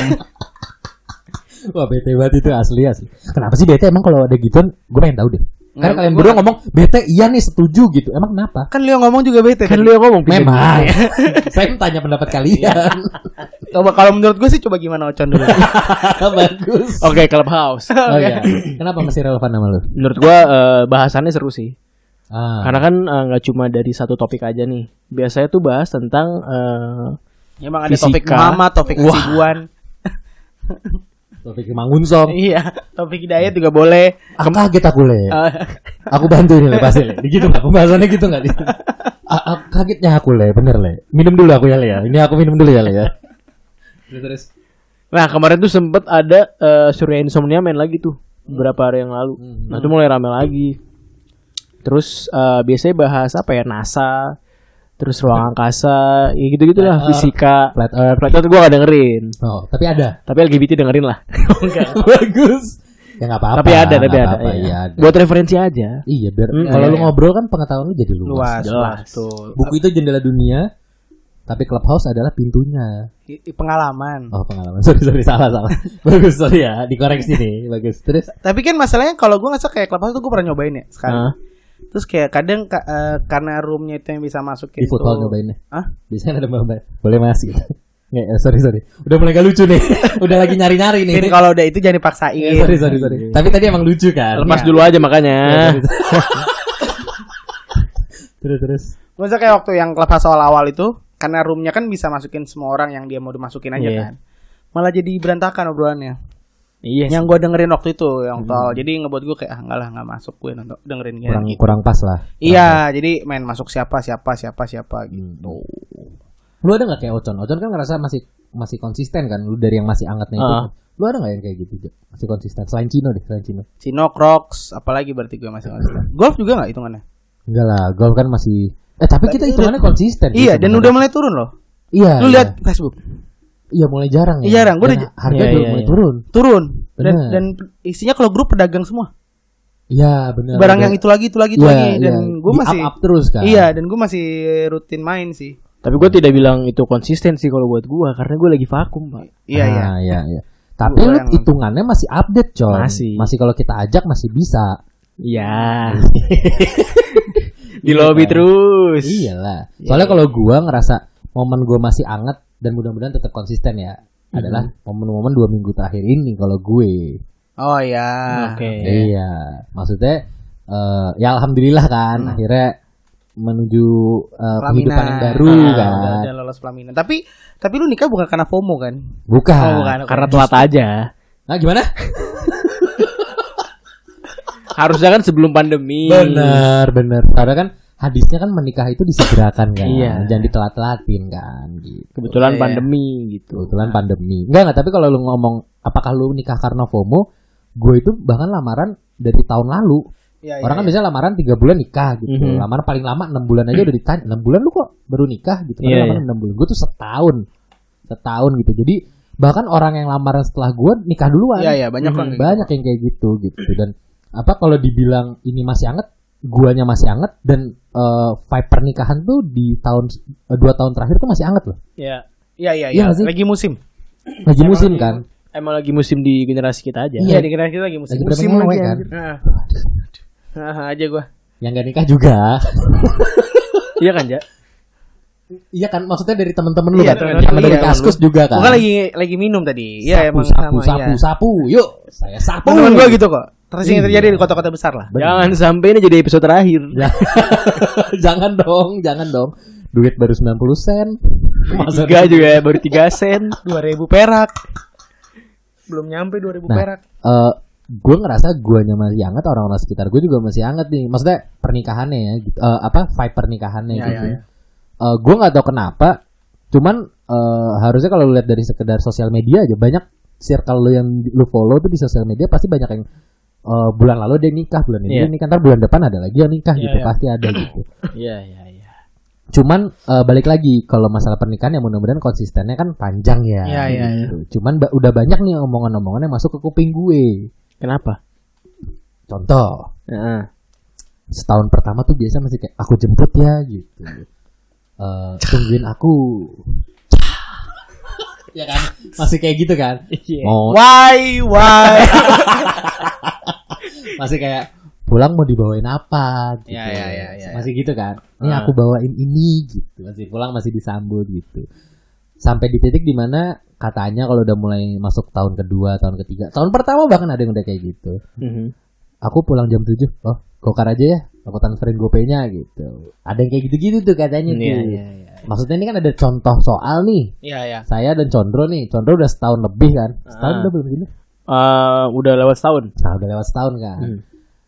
Wah bete banget itu asli asli. Kenapa sih bete emang kalau ada gituan? Gue pengen tahu deh. Karena kalian gua- berdua ngomong bete iya nih setuju gitu. Emang kenapa? Kan Leo ngomong juga bete. kan lu yang ngomong Memang. Saya tanya pendapat kalian. Coba kalau menurut gue sih coba gimana Ocon dulu. Bagus. Oke clubhouse. Oh iya. Kenapa masih relevan sama lu? Menurut gua eh, bahasannya seru sih. Ah. Karena kan eh, nggak cuma dari satu topik aja nih. Biasanya tuh bahas tentang eh, Emang ada Fisika. topik Muhammad, topik Wah. Topik Mangunsong. iya, topik Hidayat juga boleh. Ah, kaget aku le. Eh, Aku bantu ini le pasti le. Gitu nggak? Pembahasannya gitu nggak? Ah, ah, kagetnya aku le, bener le. Minum dulu aku ya le ya. Ini aku minum dulu ya le ya. Terus. Nah kemarin tuh sempet ada eh, Surya Insomnia main lagi tuh beberapa hari yang lalu. Hmm. Nah itu mulai rame lagi. Terus eh, biasanya bahas apa ya NASA, terus ruang angkasa, ya gitu gitulah Earth. fisika. Flat Earth. Flat Earth gue gak dengerin, Oh, tapi ada. tapi LGBT dengerin lah. Bagus. Ya nggak apa-apa. tapi ada, tapi ada. apa-apa, iya. Iya, ada. Buat referensi aja. Iya, biar Hmm, kalau iya, lu ngobrol kan pengetahuan lu jadi luas. luas, Jelas. luas tuh. Buku itu jendela dunia, tapi clubhouse adalah pintunya. Pengalaman. Oh pengalaman. Sorry sorry salah salah. Bagus sorry ya, dikoreksi nih. Bagus. Terus Tapi kan masalahnya kalau gue ngerasa kayak clubhouse tuh gue pernah nyobain ya sekali. Hah? Terus kayak kadang ka- eh, karena roomnya itu yang bisa masukin di football tuh- nyobainnya. Hah? Biasanya ada mbak Boleh mas gitu. Nggak, eh, sorry sorry. Udah mulai gak lucu nih. Udah lagi nyari nyari nih. Mungkin kalau udah itu jangan Eh, dipaksain. sorry sorry sorry. Tapi tadi emang lucu kan. Lepas Iya. dulu aja makanya. Iya, sorry, sorry. terus terus. Maksudnya kayak waktu yang clubhouse awal-awal itu karena roomnya kan bisa masukin semua orang yang dia mau dimasukin aja Iya. kan. Malah jadi berantakan obrolannya. Iya. Yang gue dengerin waktu itu yang tol. Jadi ngebuat gue kayak ah enggak lah nggak masuk gue nonton dengerin ya, Kurang gitu. kurang pas lah. Iya, jadi main masuk siapa siapa siapa siapa gitu. Lu ada nggak kayak Ocon? Ocon kan ngerasa masih masih konsisten kan. Lu dari yang masih angetnya itu. Ah. Lu ada nggak yang kayak gitu? Jo? Masih konsisten. Selain Cino deh, selain Cino. Cino Crocs, apalagi berarti gue masih konsisten. Golf juga nggak hitungannya? Enggak lah, golf kan masih Eh tapi kita hitungannya konsisten. Iya, dan udah mulai turun loh. Iya. Lu iya. lihat Facebook, Iya mulai jarang ya. Iya, jarang. Gua Dan udah- harga Iya, udah iya, mulai iya. turun. turun. Dan, Bener. dan isinya kalau grup pedagang semua. Iya benar. Barang Udah- yang itu lagi itu lagi itu Iya, lagi dan iya. gue masih up, up terus kan. Iya, dan gue masih rutin main sih. Tapi gue tidak bilang itu konsisten sih kalau buat gue karena gue lagi vakum pak. Iya, iya. Ah, iya, iya. Tapi lu yang- hitungannya masih update, coy. Masih. Masih kalau kita ajak masih bisa. Iya. Di lobby terus. Iyalah. Soalnya kalau gua ngerasa momen gua masih anget dan mudah-mudahan tetap konsisten ya. Adalah momen-momen dua minggu terakhir ini kalau gue. Oh iya. Oke. Iya. Maksudnya eh, ya alhamdulillah kan akhirnya menuju eh, kehidupan yang baru Ah, kan. udah- udah lolos pelaminan. Tapi tapi lu nikah bukan karena FOMO kan? Bukan. Oh, bukan. Karena telat aja. Nah, gimana? Harusnya kan sebelum pandemi. Bener, bener. Karena kan hadisnya kan menikah itu disegerakan kan. Iya. Jangan ditelat-telatin kan gitu. Kebetulan Iya, iya. pandemi gitu. Kebetulan pandemi. Enggak enggak, tapi kalau lu ngomong apakah lu nikah karena FOMO? gue itu bahkan lamaran dari tahun lalu. Iya, Orang kan iya. biasanya lamaran tiga bulan nikah gitu. Mhm. Lamaran paling lama enam bulan aja udah ditanya. Enam bulan lu kok baru nikah gitu? Iya, Padahal lamaran enam bulan. Gue tuh setahun, setahun gitu. Jadi bahkan orang yang lamaran setelah gue nikah duluan. Iya, iya, banyak Mhm. kan. Banyak yang kayak gitu gitu. Dan apa kalau dibilang ini masih anget, guanya masih anget dan eh, vibe pernikahan tuh di tahun eh, dua tahun terakhir tuh masih anget loh. Ya, Iya, iya, Iya iya. nggak sih? Lagi musim. Lagi musim kan. emang lagi musim di generasi kita aja. Iya. Iya, di kira kita lagi musim. Lagi musim lagi, kan. anjir. Nah. Nah, aja gua. Yang gak nikah juga. Iya kan, Ja? Iya kan, maksudnya dari temen-temen lu Iya, kan, temen-temen sama dari iya, kaskus juga kan. Gua kan lagi lagi minum tadi. Iya, sapu, emang sapu, sama sapu, iya. sapu, yuk, saya sapu. Teman gua gitu kok. Terus yang Iya. terjadi di kota-kota besar lah. Bener. Jangan sampai ini jadi episode terakhir. Ya. jangan dong, jangan dong. Duit baru 90 sen. Masa Tiga juga ya, baru 3 sen. 2000 perak. Belum nyampe 2000 Nah, perak. eh gue ngerasa guanya masih hangat orang-orang sekitar gue juga masih hangat nih maksudnya pernikahannya ya gitu. Eh, apa vibe pernikahannya Ya, gitu ya, ya. Eh, gue nggak tahu kenapa cuman eh, harusnya kalau lihat dari sekedar sosial media aja banyak circle lu yang lu follow tuh di sosial media pasti banyak yang eh, bulan lalu dia nikah bulan ini dia nikah ntar bulan depan ada lagi yang nikah Iya, gitu iya. pasti ada gitu Iya, iya, iya. cuman eh, balik lagi kalau masalah pernikahan ya mudah-mudahan konsistennya kan panjang ya Iya, iya, gitu. cuman ba- udah banyak nih omongan-omongan yang masuk ke kuping gue Kenapa? contoh Heeh. setahun pertama tuh biasa masih kayak aku jemput ya gitu Eh, tungguin aku ya kan? Masih kayak gitu kan? Iya. mau Why, why? masih kayak pulang mau dibawain apa? Gitu. Ya, ya, ya, ya, masih gitu kan? Ini Ah. aku bawain ini gitu. Masih pulang masih disambut gitu. Sampai di titik di mana katanya kalau udah mulai masuk tahun kedua tahun ketiga tahun pertama bahkan ada yang udah kayak gitu. Mhm. aku pulang jam 7 oh gokar aja ya aku transferin gopaynya gitu. Ada yang kayak gitu-gitu tuh katanya tuh. Iya, iya, iya. Maksudnya ini kan ada contoh soal nih Iya, iya. saya dan Condro nih Condro udah setahun lebih kan setahun Ah. udah belum gini Eh, udah lewat setahun. nah udah lewat setahun kan Hmm.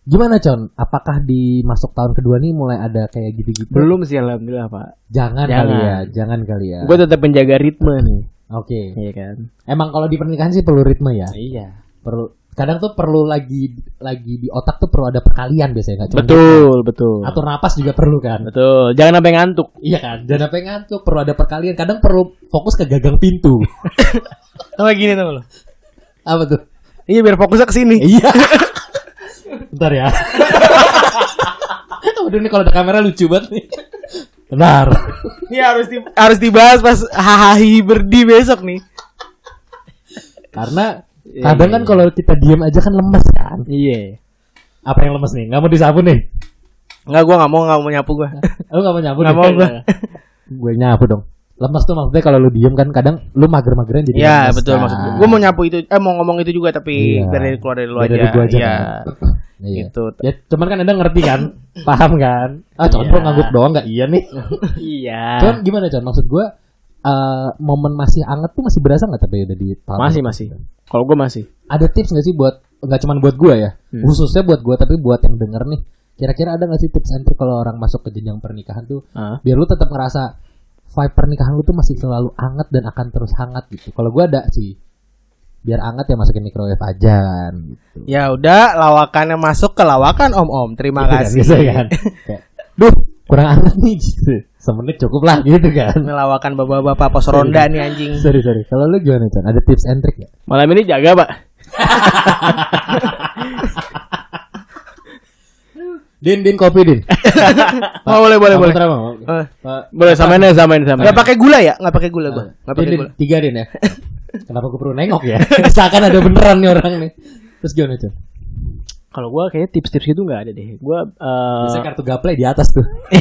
gimana Con apakah di masuk tahun kedua nih mulai ada kayak gitu-gitu Belum sih alhamdulillah, Pak. jangan, Jangan. kali ya jangan kali ya Gue tetap menjaga ritme nih. oke Iya kan? emang kalau di pernikahan sih perlu ritme ya Iya. perlu kadang tuh perlu lagi lagi di otak tuh perlu ada perkalian biasanya nggak cuma Betul, betul. atur napas juga perlu kan Betul. Jangan sampai ngantuk. Iya kan, jangan sampai ngantuk, perlu ada perkalian. Kadang perlu fokus ke gagang pintu. Sama gini tuh lo. Apa tuh? Iya, biar fokusnya ke sini. Iya. Bentar ya. Waduh ini kalau ada kamera lucu banget nih. Benar. Ini harus di, harus dibahas pas hahaha berdi besok nih. Karena Iya, kadang iya, kan iya. kalau kita diam aja kan lemes kan. Iya. Apa yang lemes nih? Nggak mau disapu nih? Enggak, gua nggak mau nggak mau nyapu gua. Lu nggak mau nyapu? Nih? mau gua. gue nyapu dong. Lemes tuh maksudnya kalau lu diem kan kadang lu mager-mageran jadi Iya, betul kan. maksud gua. Gua mau nyapu itu eh mau ngomong itu juga tapi Iya. dari keluar dari lu aja. dari gua aja Iya. kan. Iya. Gitu. Ya cuman kan anda ngerti kan, paham kan? Ah, contoh Iya. ngangguk doang nggak iya nih. Iya. Cuman gimana Con? Maksud gue eh, momen masih anget tuh masih berasa nggak tapi udah di tahun Masih, masih. Kalau gue masih. Ada tips nggak sih buat nggak cuma buat gue ya, Hmm. khususnya buat gue tapi buat yang denger nih. Kira-kira ada nggak sih tips and trick kalau orang masuk ke jenjang pernikahan tuh Ah. biar lu tetap ngerasa vibe pernikahan lu tuh masih selalu anget dan akan terus hangat gitu. Kalau gue ada sih biar anget ya masukin microwave aja kan gitu. Ya udah, lawakannya masuk ke lawakan Om Om. Terima Gitu kan, kasih. gitu kan. Duh, kurang anget nih gitu. Semenit cukup lah gitu kan. Ini lawakan bapak-bapak pos ronda nih anjing. Sorry sorry. Kalau lu gimana Con? Ada tips and trick ya? Malam ini jaga, Pak. Din, din kopi din. Oh, boleh boleh boleh. Mau? Eh, Pak, Boleh samain ya, samain samain. Nggak pakai gula ya? Nggak pakai gula gua. Nggak din, pakai din, gula. tiga din ya. Kenapa gue perlu nengok ya? Seakan ada beneran nih orang nih. Terus gimana Con? Kalau gue kayaknya tips-tips itu nggak ada deh. Gue uh, Biasanya kartu gaple di atas tuh.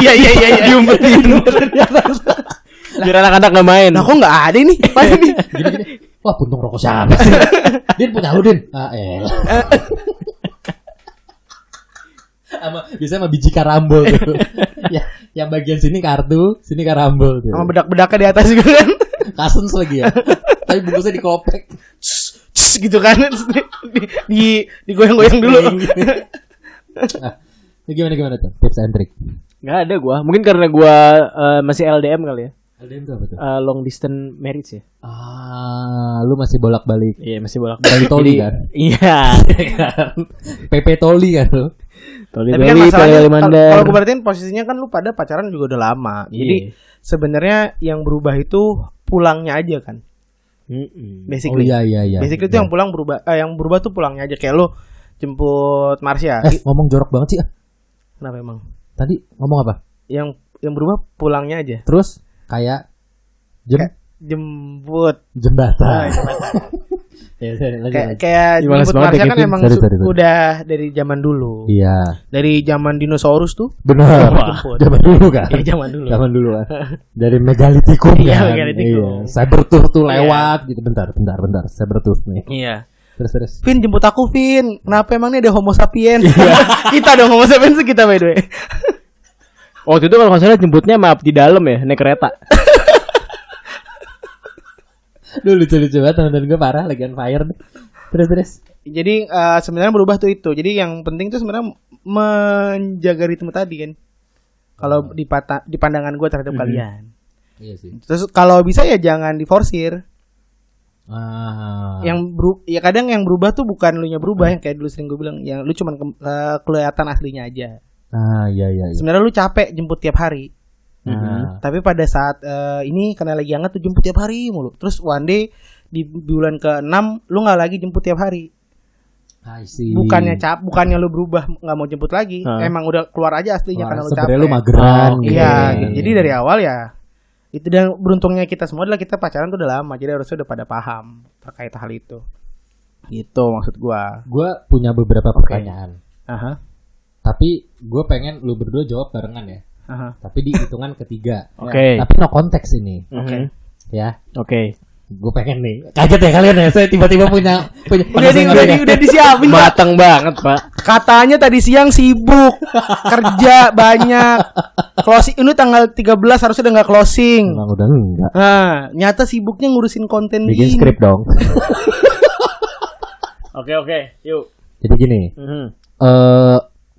Iya iya iya iya. diumpetin biar anak-anak nggak main. Nah, kok nggak ada nih? Mana nih? Gini gini. Wah, puntung rokok siapa sih? din punya lu din. Ah, eh. sama biasanya sama biji karambol tuh. ya, yang bagian sini kartu, sini karambol tuh. Sama bedak-bedaknya di atas juga kan. Kasens lagi ya. Tapi bungkusnya dikopek. Cus, gitu kan. Di, di, di- digoyang-goyang dulu. Nah, ini gimana gimana tuh? Tips and trick. Nggak ada gue. Mungkin karena gue uh, masih LDM kali ya. LDM itu apa tuh? Eh, long distance marriage ya. Ah, lu masih bolak-balik Iya masih bolak Bali Toli kan? Iya. PP Toli kan lu? Toli Tapi kan masalahnya kalau gue perhatiin posisinya kan lu pada pacaran juga udah lama. Jadi Iya. sebenarnya yang berubah itu pulangnya aja kan. Mm-mm. Oh Basically. iya iya iya. Basically itu yang pulang berubah eh, yang berubah tuh pulangnya aja kayak lu jemput Marsha. Eh, ngomong jorok banget sih. ah. Kenapa emang? Tadi ngomong apa? Yang yang berubah pulangnya aja. Terus kayak jem jemput. jembatan. ya, sorry, lanjut, Kayak kayak Marsha ya, kan emang Sorry, su- sorry, sorry. udah dari zaman dulu. Iya, Dari zaman dinosaurus tuh. benar. Zaman dulu kan. Iya, zaman dulu. Zaman dulu kan. Dari megalitikum Iya, kan. megalitikum. Iya. Cybertooth tuh Iya. lewat gitu. Bentar, bentar, bentar. Cybertooth nih. Iya. Terus terus. Vin jemput aku Vin Kenapa emang nih ada homo sapiens Iya. Kita dong homo sapiens kita by the way Waktu itu kalau nggak salah jemputnya maaf di dalam ya naik kereta. Duh lucu-lucu banget teman-teman gue parah lagi on fire. Terus terus. Jadi eh, sebenarnya berubah tuh itu Jadi yang penting tuh sebenarnya Menjaga ritme tadi kan Kalau di, pata- di pandangan gue terhadap kalian Iya sih. Terus kalau bisa ya jangan diforsir Ah. Yang beru- ya kadang yang berubah tuh bukan lu nya berubah Yang kayak dulu sering gue bilang Yang lu cuman ke- eh, kelihatan aslinya aja Ah, iya iya iya. Sebenarnya lu capek jemput tiap hari Nah, Tapi pada saat eh, ini karena lagi hangat tuh jemput tiap hari mulu. Terus one day di bulan ke-6 lu nggak lagi jemput tiap hari. I see. Bukannya cap, bukannya lu berubah nggak mau jemput lagi. Hah. Emang udah keluar aja aslinya Wah, karena lu capek. lu mageran. Oh, gitu Iya, kan. gitu. jadi dari awal ya itu dan beruntungnya kita semua adalah kita pacaran tuh udah lama, jadi harusnya udah pada paham terkait hal itu. Gitu maksud gua. gue punya beberapa pertanyaan. Aha. Tapi gue pengen lu berdua jawab barengan ya. Aha. Tapi di hitungan ketiga. Oke. Tapi no konteks ini. Oke. ya. Oke. Gue pengen nih. Kaget ya kalian ya. Saya tiba-tiba punya punya Udah di, udah di, udah disiapin. Matang banget, Pak. Katanya tadi siang sibuk, kerja banyak. Closing ini tanggal 13 harusnya udah nggak closing. Emang udah enggak. Nah, nyata sibuknya ngurusin konten Bikin gini. skrip dong. Oke, oke. Yuk. Jadi gini, Mhm. eh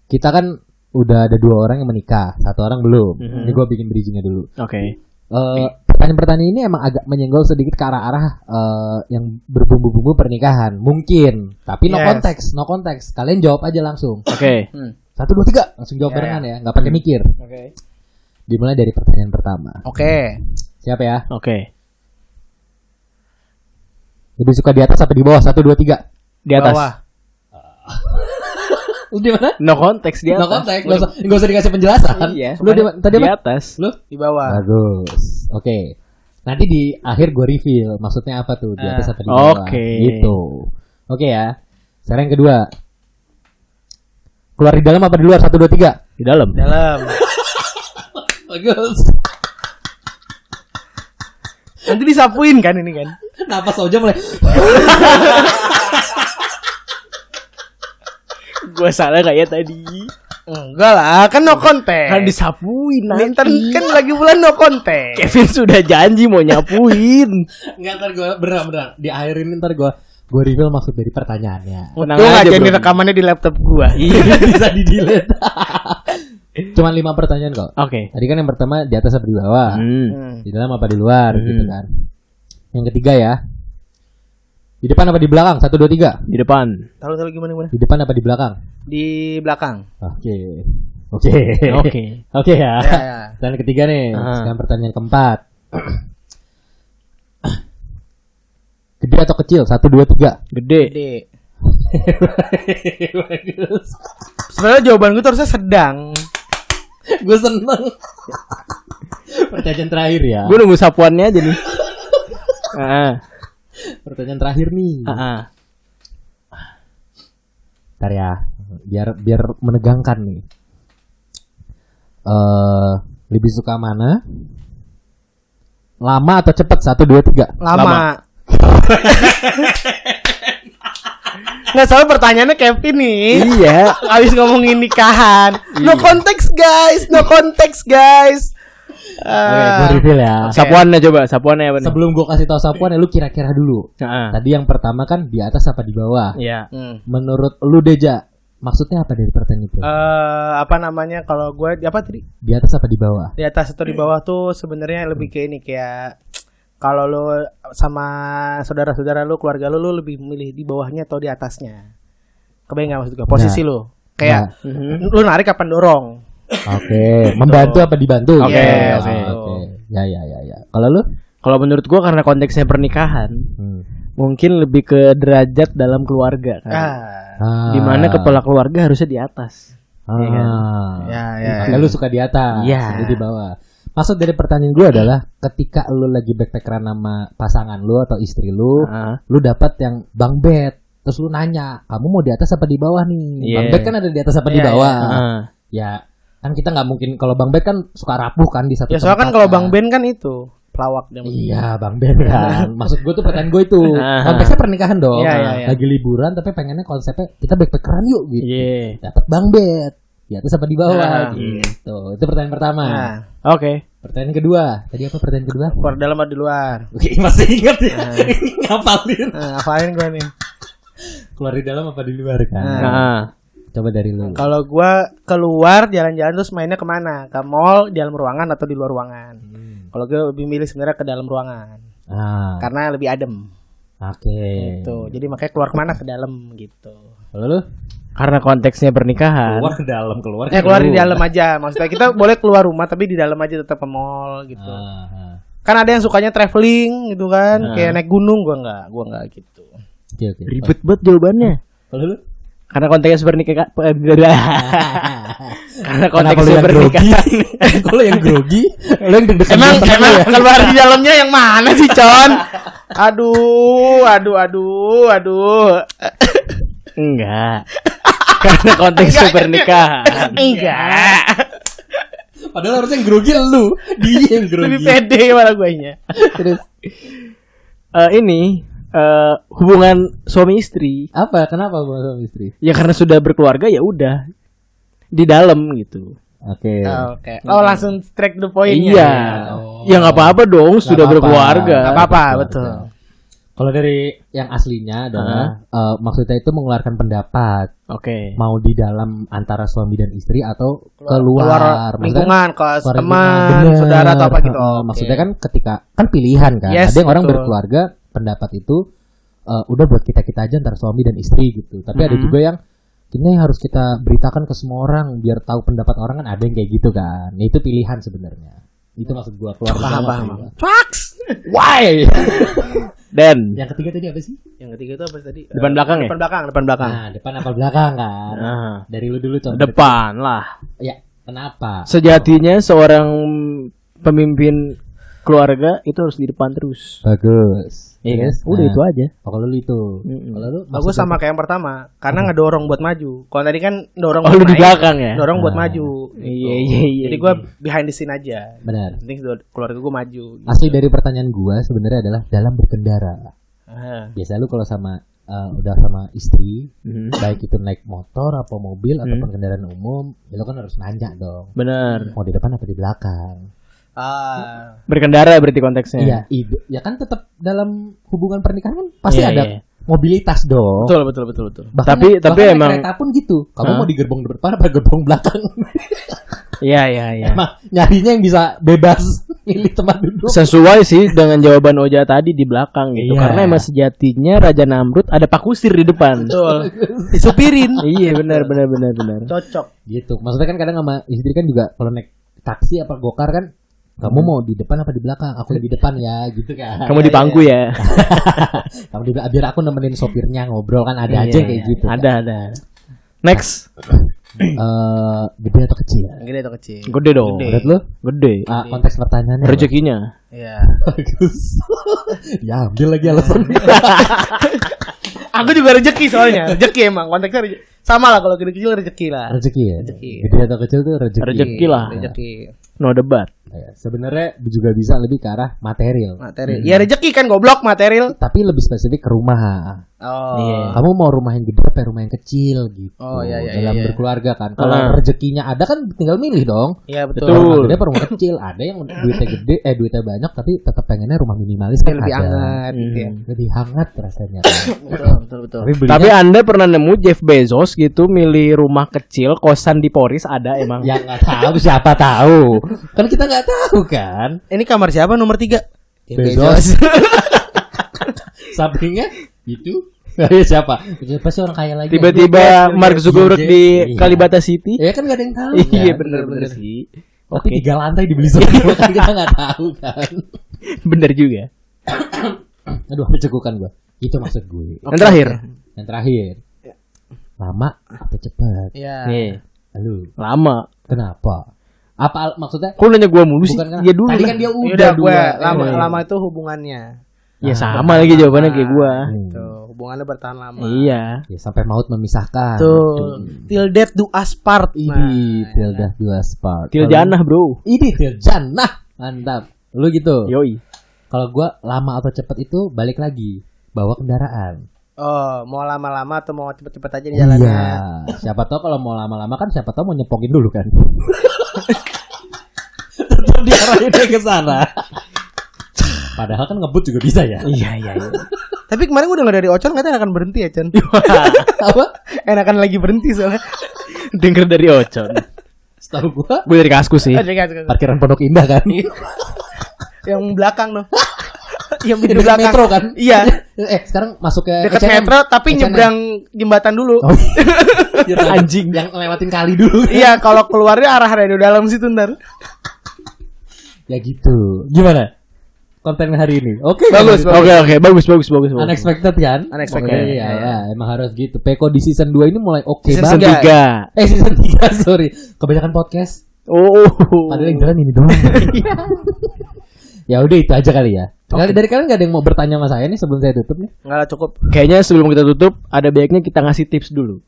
kita kan udah ada dua orang yang menikah, satu orang belum. Mhm. Ini gue bikin bridgingnya dulu. Oke. Eh, pertanyaan-pertanyaan ini emang agak menyenggol sedikit ke arah-arah eh, yang berbumbu-bumbu pernikahan, mungkin. Tapi no Yes. konteks, no konteks. Kalian jawab aja langsung. Oke. Satu dua tiga, langsung jawab Ya, barengan ya, nggak pakai mikir. Oke. Dimulai dari pertanyaan pertama. Oke. Siapa ya? Oke. Lebih suka di atas apa di bawah? Satu dua tiga. Di atas. Bawah. Lu di mana? No konteks di atas. No konteks, nggak usah, nggak usah dikasih penjelasan. Iya. Lu di, tadi di atas. Lu? Di bawah. Bagus. Oke. Nanti di akhir gue reveal maksudnya apa tuh di atas apa di bawah. Oke. Gitu. Oke ya. Sekarang yang kedua. Keluar di dalam apa di luar? Satu dua tiga. Di dalam. Dalam. Bagus. Nanti disapuin kan ini kan. Napas aja mulai. Gua salah kayak tadi. Enggak lah, kan no konten. Kan disapuin Ini ntar nanti. kan lagi bulan no konten. Kevin sudah janji mau nyapuin. Enggak ntar gue beneran beneran di akhir ini ntar gue gue reveal maksud dari pertanyaannya. Tuh aja, aja nih bro. rekamannya di laptop gua. Iya bisa di delete. Cuman lima pertanyaan kok. Oke. Tadi kan yang pertama di atas apa di bawah? Hmm. Hmm. Di dalam apa di luar Hmm. gitu kan. Yang ketiga ya. Di depan apa di belakang? Satu dua tiga. Di depan. Tahu tahu gimana gimana? Di depan apa di belakang? Di belakang. Oke. Oke. Oke. Oke ya. Ya, ya. Dan ketiga nih. Ah. Sekarang pertanyaan keempat. Gede atau kecil? Satu dua tiga. Gede. Gede. Bagus. Sebenarnya jawaban gue tuh harusnya sedang. Gue seneng. Pertanyaan terakhir ya. Gue nunggu sapuannya aja nih. Ah, Pertanyaan terakhir nih. ah, ah. Ntar ya. Biar biar menegangkan nih. Eh lebih suka mana? Lama atau cepet? Satu dua tiga. Lama. Lama. Nggak salah pertanyaannya Kevin nih. Iya. Habis ngomongin nikahan. No konteks guys, no konteks guys. Oke, Ah. gue reveal ya. Sapuannya coba, sapuannya apa nih? Sebelum gue kasih tahu sapuan ya lu kira-kira dulu. Ah, ah. Tadi yang pertama kan di atas apa di bawah? Iya. Hmm. Menurut lu Deja, Maksudnya apa dari pertanyaan itu? Eh apa namanya kalau gue apa tadi Di atas apa di bawah? di atas atau di bawah tuh sebenarnya lebih kayak ini kayak kalau lu sama saudara-saudara lu keluarga lu lu lebih memilih di bawahnya atau di atasnya kebayang nggak maksud gue posisi lu kayak Mhm. lu narik kapan dorong Oke, membantu apa dibantu? Oke, Yes, oke. gitu. Oke. Ya ya ya ya. Kalau lu? Kalau menurut gua karena konteksnya pernikahan, Hmm. mungkin lebih ke derajat dalam keluarga kan. ah Ah. Di mana kepala keluarga harusnya di atas. Ah. Iya kan? ya ya Makanya lu suka di atas, Iya. lu di bawah. Maksud dari pertanyaan gue adalah ketika lu lagi backpackeran sama pasangan lu atau istri lu, Ah, lu dapat yang bang bed, terus lu nanya, kamu mau di atas apa di bawah nih? Iya. Bang bed kan ada di atas apa di Iya, bawah? ah. Ya, kan kita nggak mungkin kalau bang bed kan suka rapuh kan di satu ya soalnya kan kalau bang Ben kan itu pelawak dia Iya, Bang Ben kan. Maksud gue tuh pertanyaan gue itu. Ah. Konteksnya pernikahan dong. Iya, iya, iya. Lagi liburan tapi pengennya konsepnya kita backpackeran yuk gitu. Iya. Dapat Bang Bet. Di atas apa di bawah Ah. gitu. Itu pertanyaan pertama. nah Oke. Pertanyaan kedua. Tadi apa pertanyaan kedua? keluar dalam atau di luar Oke, masih ingat ya. Ngapalin. nah, ngapain gue nih Keluar di dalam apa di luar kan? Nah. Nah, Coba dari lu. kalau gua keluar jalan-jalan terus mainnya ke mana ke mall di dalam ruangan atau di luar ruangan Hmm. kalau gue lebih milih sebenarnya ke dalam ruangan Ah, karena lebih adem oke. gitu jadi makanya keluar ke mana ke dalam gitu Kalau lu? karena konteksnya pernikahan. Keluar ke dalam, keluar. eh keluar di dalam aja maksudnya kita boleh keluar rumah tapi di dalam aja tetap ke mall gitu Ah, ah. kan ada yang sukanya traveling gitu kan Nah. kayak naik gunung gua nggak gua nggak gitu Oke, oke. Ribet banget jawabannya. Kalau lu? Karena konteksnya pernikahan. karena Kenapa lu konteksnya pernikahan. Kalau yang grogi, lu yang deg-degan emang emang ya? keluar di dalamnya yang mana sih con aduh aduh aduh aduh Enggak. Karena konteksnya pernikahan. enggak Padahal harusnya yang grogi lu, dia yang grogi. lebih pede malah gue nya Terus Eh, ini eh, hubungan suami istri apa? Kenapa buat suami istri? ya karena sudah berkeluarga ya udah di dalam gitu. Oke. oke oh langsung straight to the point iya. Oh. Ya nggak apa-apa dong sudah apa-apa. berkeluarga. Nggak apa-apa, Berkeluarga. betul. Kalau dari yang aslinya adalah eh, maksudnya itu mengeluarkan pendapat Oke. mau di dalam antara suami dan istri atau keluar, keluar lingkungan ke keluar teman. Bener. saudara atau apa gitu Eh, Oke. Maksudnya kan ketika kan pilihan kan. Yes, Ada yang orang betul. berkeluarga pendapat itu eh, udah buat kita kita aja antara suami dan istri gitu. Tapi ada Mhm. juga yang ini harus kita beritakan ke semua orang biar tahu pendapat orang kan ada yang kayak gitu kan. Nah, itu pilihan sebenarnya. Itu maksud gua keluar paham paham apa paham. Trux! Why? Dan yang ketiga tadi apa sih? yang ketiga itu apa tadi Depan Eh, belakang ya? depan belakang depan belakang Nah, depan apa belakang kan? Nah, Dari lu dulu coba. depan lah. Ya, kenapa? Sejatinya seorang pemimpin keluarga itu harus di depan terus. Bagus. Iya kan? Terus, Udah nah, itu aja. Oh, kalau lu itu. Mm-mm. Kalau lu Bagus sama kayak yang pertama karena ngedorong buat maju. Kalau tadi kan dorong Oh, buat lu di belakang ya? Dorong buat Nah. maju. Iya iya iya. Jadi gue behind the scene aja. benar. Penting keluarga gue maju. Asli dari pertanyaan gua sebenarnya adalah dalam berkendara. Ah. Biasa lu kalau sama eh, udah sama istri, Mhm. baik itu naik motor atau mobil ataupun kendaraan umum, ya lu kan harus nanya dong. Benar. Mau di depan apa di belakang? Ah. Berkendara berarti konteksnya. Iya, ide- ya kan tetap dalam hubungan pernikahan kan pasti Iya, ada iya. mobilitas dong. Betul betul betul betul. Bahkan, Tapi- bahkan tapi naik emang- kereta pun gitu. Kamu Hah? mau di gerbong depan apa gerbong belakang? Iya iya iya. Emang nyarinya yang bisa bebas milih tempat duduk. Sesuai sih dengan jawaban Oja tadi di belakang gitu. Iya. Karena emang sejatinya Raja Namrud ada Pak Kusir di depan. Betul. Disupirin. iya benar benar benar benar. Cocok. gitu. Maksudnya kan kadang sama istri kan juga kalau naik taksi apa gokar kan kamu mau di depan apa di belakang? Aku di depan ya, gitu kan. Kamu di pangku ya. Kamu di belakang biar aku nemenin sopirnya ngobrol kan ada aja Iya, kayak iya. gitu. kan. Ada ada. Next. Eh, gede atau kecil? Gede atau kecil? Gede dong. Gede. Menurut lu? Gede. Ah, konteks pertanyaannya. Rezekinya. Iya. Bagus. ya, ambil lagi alasan. Aku juga rezeki soalnya. Rezeki emang konteksnya rezeki. Sama lah kalau gede kecil rezeki lah. rezeki ya. Rezeki. Gede atau kecil tuh rezeki. Rezeki lah. Rezeki. No debat. Ya, sebenarnya juga bisa lebih ke arah material. Material. Ya rezeki kan goblok material. Tapi lebih spesifik ke rumah. Oh. Iya. Kamu mau rumah yang gede apa rumah yang kecil gitu. Oh, iya, iya, Dalam iya, iya. berkeluarga kan. Kalau Ah. rezekinya ada kan tinggal milih dong. Iya betul. Betul. Rumah gede apa rumah kecil? Ada yang duitnya gede, eh duitnya banyak tapi tetap pengennya rumah minimalis kan Lebih ada. hangat gitu ya. Hmm, Lebih hangat rasanya. kan. Betul, betul, betul. tapi belinya Tapi Anda pernah nemu Jeff Bezos gitu milih rumah kecil kosan di Poris ada emang. ya nggak tahu siapa tahu. Kan kita nggak tahu kan. Ini kamar siapa nomor tiga? Ya, Bezos. Sampingnya itu Kayak siapa? Siapa sih orang kaya lagi? Tiba-tiba Bill Mark Gates, Zuckerberg Bill di. Iya. Kalibata City. Ya kan gak ada yang tahu. Iya kan? bener-bener sih. Tapi Oke, tiga lantai dibeli semua kan kita nggak tahu kan. bener juga. Aduh, apa cekukan gua. Itu maksud gue. Yang terakhir. Yang terakhir. Lama atau cepat? Iya. Nih, Lalu, lama. kenapa? Apa maksudnya? Kok nanya gua mulu sih? Bukan kan? Ya dulu Tadi lah. kan dia Ya udah udah dua. gue lama lama itu hubungannya. Ya Nah, sama lagi jawabannya kayak gua. Hmm. Tuh, hubungannya bertahan lama. Iya. Ya, sampai maut memisahkan. Tuh, till death do us part. Ini Nah, tildah dua spark. Til Kalau- janah, Bro. Ini tiljanah. Mantap. Lu gitu. Yoi. Kalau gua lama atau cepet itu balik lagi bawa kendaraan. Oh, mau lama-lama atau mau cepet-cepet aja di jalannya? Iya. Siapa tahu kalau mau lama-lama kan siapa tahu mau nyepokin dulu kan. Tetap diarahin ke sana. Padahal kan ngebut juga bisa ya. Iya, iya, iya. Tapi kemarin gue denger dari Ocon katanya akan berhenti ya, Chan. Apa? Enakan lagi berhenti soalnya. Denger dari Ocon. Setahu gua Gue dari kaskus sih. Ada kan? parkiran Pondok Indah kan. Yang belakang loh. Yang Di belakang. metro kan? Iya. eh, sekarang masuk ke Dekat H&M. metro tapi H&M. nyebrang jembatan dulu. Oh, iya. Anjing. yang lewatin kali dulu. Iya, kalau keluarnya arah radio dalam situ ntar. ya gitu. Gimana? Konten hari ini. Oke. Bagus, kan? Oke, oke, bagus, bagus, bagus, bagus. Unexpected kan? Unexpected. Oke, Iya, ya, emang harus gitu. Peko di season 2 ini mulai oke Season Season banget. 3. Eh season 3 sorry. Kebanyakan podcast. Oh. Padahal yang jalan ini doang. ya udah itu aja kali ya. Kali dari kalian gak ada yang mau bertanya sama saya nih sebelum saya tutup nih? Enggak lah cukup. Kayaknya sebelum kita tutup, ada baiknya kita ngasih tips dulu.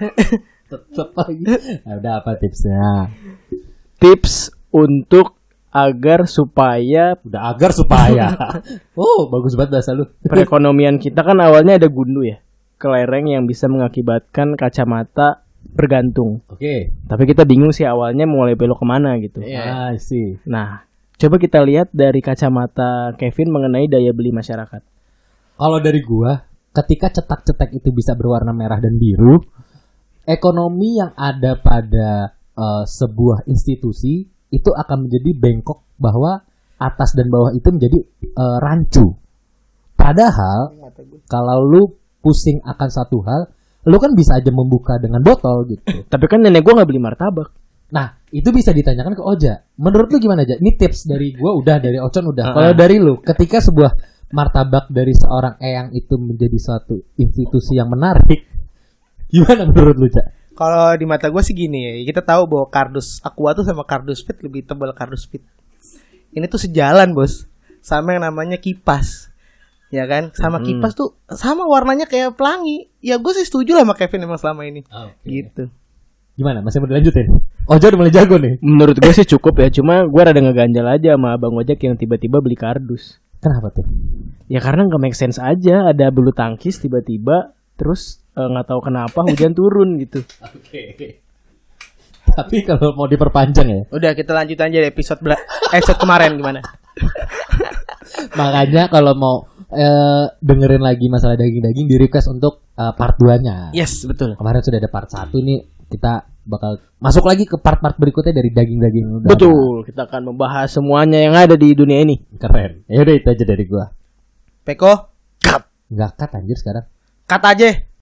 Tetep lagi. Nah, udah apa tipsnya? Tips untuk agar supaya Udah agar supaya. oh, bagus banget bahasa lu. perekonomian kita kan awalnya ada gundu ya. Kelereng yang bisa mengakibatkan kacamata bergantung. Oke. Tapi kita bingung sih awalnya mulai belok ke mana gitu. Iya. Ah, sih. Nah, coba kita lihat dari kacamata Kevin mengenai daya beli masyarakat. Kalau dari gua, ketika cetak-cetak itu bisa berwarna merah dan biru, ekonomi yang ada pada eh, sebuah institusi itu akan menjadi bengkok bahwa atas dan bawah itu menjadi eh, rancu. Padahal kalau lu pusing akan satu hal, lu kan bisa aja membuka dengan botol gitu. Tapi kan nenek gua nggak beli martabak. Nah, itu bisa ditanyakan ke Oja. Menurut lu gimana aja? Ini tips dari gua udah, dari Ocon udah. Kalau dari lu, ketika sebuah martabak dari seorang eyang itu menjadi suatu institusi yang menarik, gimana menurut lu, Cak? Kalau di mata gue sih gini ya, kita tahu bahwa kardus aqua tuh sama kardus fit lebih tebal kardus fit. Ini tuh sejalan bos, sama yang namanya kipas, ya kan? Sama Hmm. kipas tuh sama warnanya kayak pelangi. Ya gue sih setuju lah sama Kevin emang selama ini. Gitu. Gimana? Masih mau dilanjutin? Ojo udah mulai jago nih. Menurut gue sih cukup ya, cuma gue rada ngeganjal aja sama abang ojek yang tiba-tiba beli kardus. Kenapa tuh? Ya karena nggak make sense aja, ada bulu tangkis tiba-tiba, terus eh, nggak tahu kenapa hujan turun gitu. Oke. Tapi kalau mau diperpanjang ya, Udah kita lanjut aja di episode bela- episode kemarin gimana? makanya kalau mau eh, dengerin lagi masalah daging-daging di request untuk eh, part 2-nya. Yes betul. Kemarin sudah ada part 1 nih, kita bakal masuk lagi ke part-part berikutnya dari daging-daging. Betul, kita akan membahas semuanya yang ada di dunia ini. Keren. Ya udah itu aja dari gua. Peko, Enggak cut anjir sekarang. kata aja.